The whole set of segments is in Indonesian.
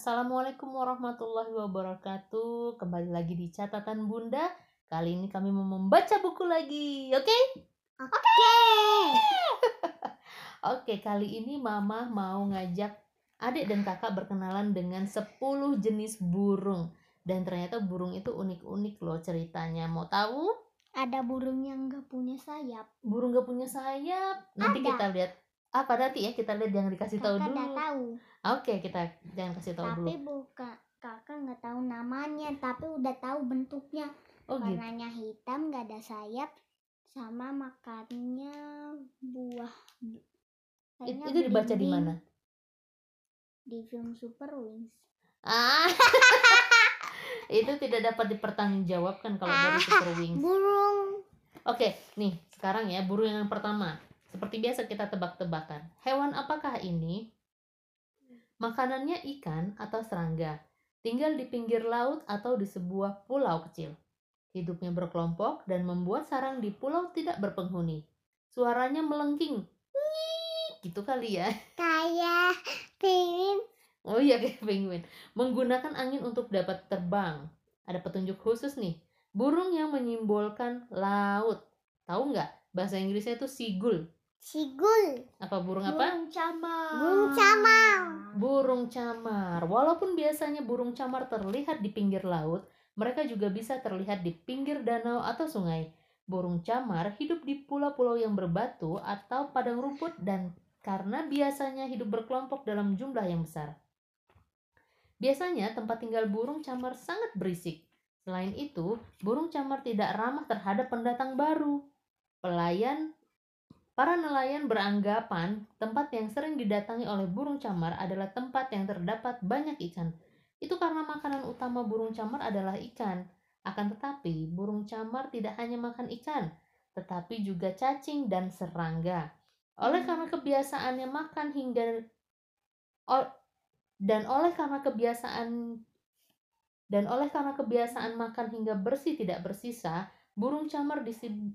Assalamualaikum warahmatullahi wabarakatuh. Kembali lagi di catatan Bunda. Kali ini kami mau membaca buku lagi, oke? Oke. Oke, kali ini Mama mau ngajak adik dan kakak berkenalan dengan 10 jenis burung. Dan ternyata burung itu unik-unik loh ceritanya. Mau tahu? Ada burung yang gak punya sayap. Burung gak punya sayap. Nanti Ada. kita lihat. Apa nanti ya kita lihat jangan dikasih tahu Kakak dulu. udah tahu. Oke, kita jangan kasih tahu Tapi dulu. bukan kakak nggak tahu namanya, tapi udah tahu bentuknya. Oh gitu. Warnanya hitam, gak ada sayap, sama makannya buah. It- Kayaknya itu dibaca di mana? Di film Super Wings. Ah. itu tidak dapat dipertanggungjawabkan kalau dari Super Wings. Burung. Oke, nih sekarang ya burung yang pertama. Seperti biasa kita tebak-tebakan. Hewan apakah ini? Makanannya ikan atau serangga. Tinggal di pinggir laut atau di sebuah pulau kecil. Hidupnya berkelompok dan membuat sarang di pulau tidak berpenghuni. Suaranya melengking. Gitu kali ya. Kayak penguin. Oh iya kayak penguin. Menggunakan angin untuk dapat terbang. Ada petunjuk khusus nih. Burung yang menyimbolkan laut. Tahu nggak? Bahasa Inggrisnya itu seagull. Sigul. Apa burung apa? camar. Burung camar. Burung camar. Walaupun biasanya burung camar terlihat di pinggir laut, mereka juga bisa terlihat di pinggir danau atau sungai. Burung camar hidup di pulau-pulau yang berbatu atau padang rumput dan karena biasanya hidup berkelompok dalam jumlah yang besar. Biasanya tempat tinggal burung camar sangat berisik. Selain itu, burung camar tidak ramah terhadap pendatang baru. Pelayan Para nelayan beranggapan tempat yang sering didatangi oleh burung camar adalah tempat yang terdapat banyak ikan. Itu karena makanan utama burung camar adalah ikan. Akan tetapi, burung camar tidak hanya makan ikan, tetapi juga cacing dan serangga. Oleh karena kebiasaannya makan hingga dan oleh karena kebiasaan dan oleh karena kebiasaan makan hingga bersih tidak bersisa, burung camar disebut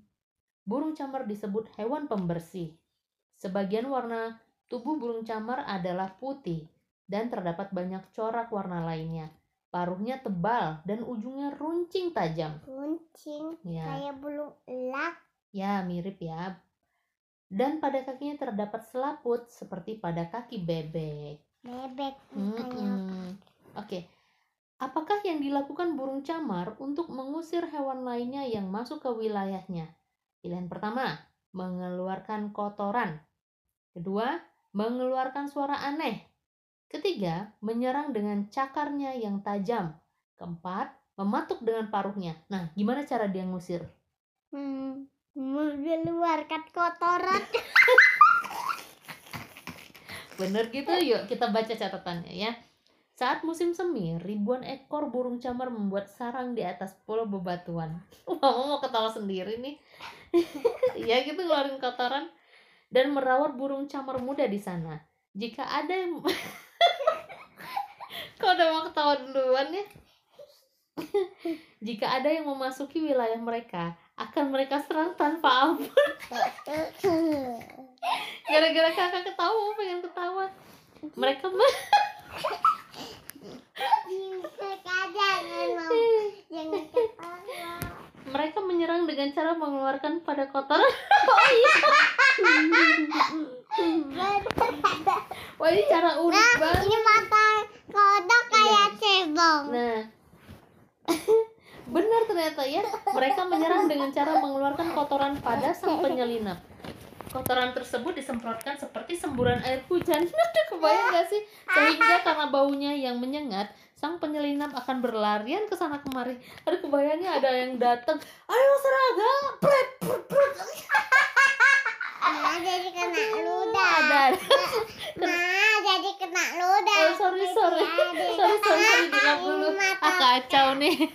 Burung camar disebut hewan pembersih. Sebagian warna tubuh burung camar adalah putih dan terdapat banyak corak warna lainnya. Paruhnya tebal dan ujungnya runcing tajam. Kuncing. Ya, Kayak burung elak. ya mirip ya. Dan pada kakinya terdapat selaput seperti pada kaki bebek. Bebek. Mm-mm. Oke. Apakah yang dilakukan burung camar untuk mengusir hewan lainnya yang masuk ke wilayahnya? Pilihan pertama, mengeluarkan kotoran. Kedua, mengeluarkan suara aneh. Ketiga, menyerang dengan cakarnya yang tajam. Keempat, mematuk dengan paruhnya. Nah, gimana cara dia ngusir? Hmm, mengeluarkan kotoran. Bener gitu, yuk kita baca catatannya ya. Saat musim semi, ribuan ekor burung camar membuat sarang di atas pulau bebatuan. Mama mau ketawa sendiri nih. ya gitu ngeluarin kotoran dan merawat burung camar muda di sana. Jika ada yang Kok udah mau ketawa duluan ya? Jika ada yang memasuki wilayah mereka, akan mereka serang tanpa ampun. Gara-gara kakak ketawa, pengen ketawa. Mereka jangan mau jangan ketawa. Mereka menyerang dengan cara mengeluarkan pada kotoran. oh iya. Wah ini cara unik Nah, banget. ini mata kodok kayak cebong. Nah, benar ternyata ya. Mereka menyerang dengan cara mengeluarkan kotoran pada sang penyelinap. Kotoran tersebut disemprotkan seperti semburan air hujan. Aduh, kebayang gak sih? Sehingga karena baunya yang menyengat, sang penyelinap akan berlarian ke sana kemari. Aduh, kebayangnya ada yang datang. Ayo serangga, pret, pret, pret. Nah, jadi kena ludah. Ada. Nah, jadi kena ludah. Oh, sorry, sorry. Sorry, sorry, sorry, dulu. Ah, kacau nih.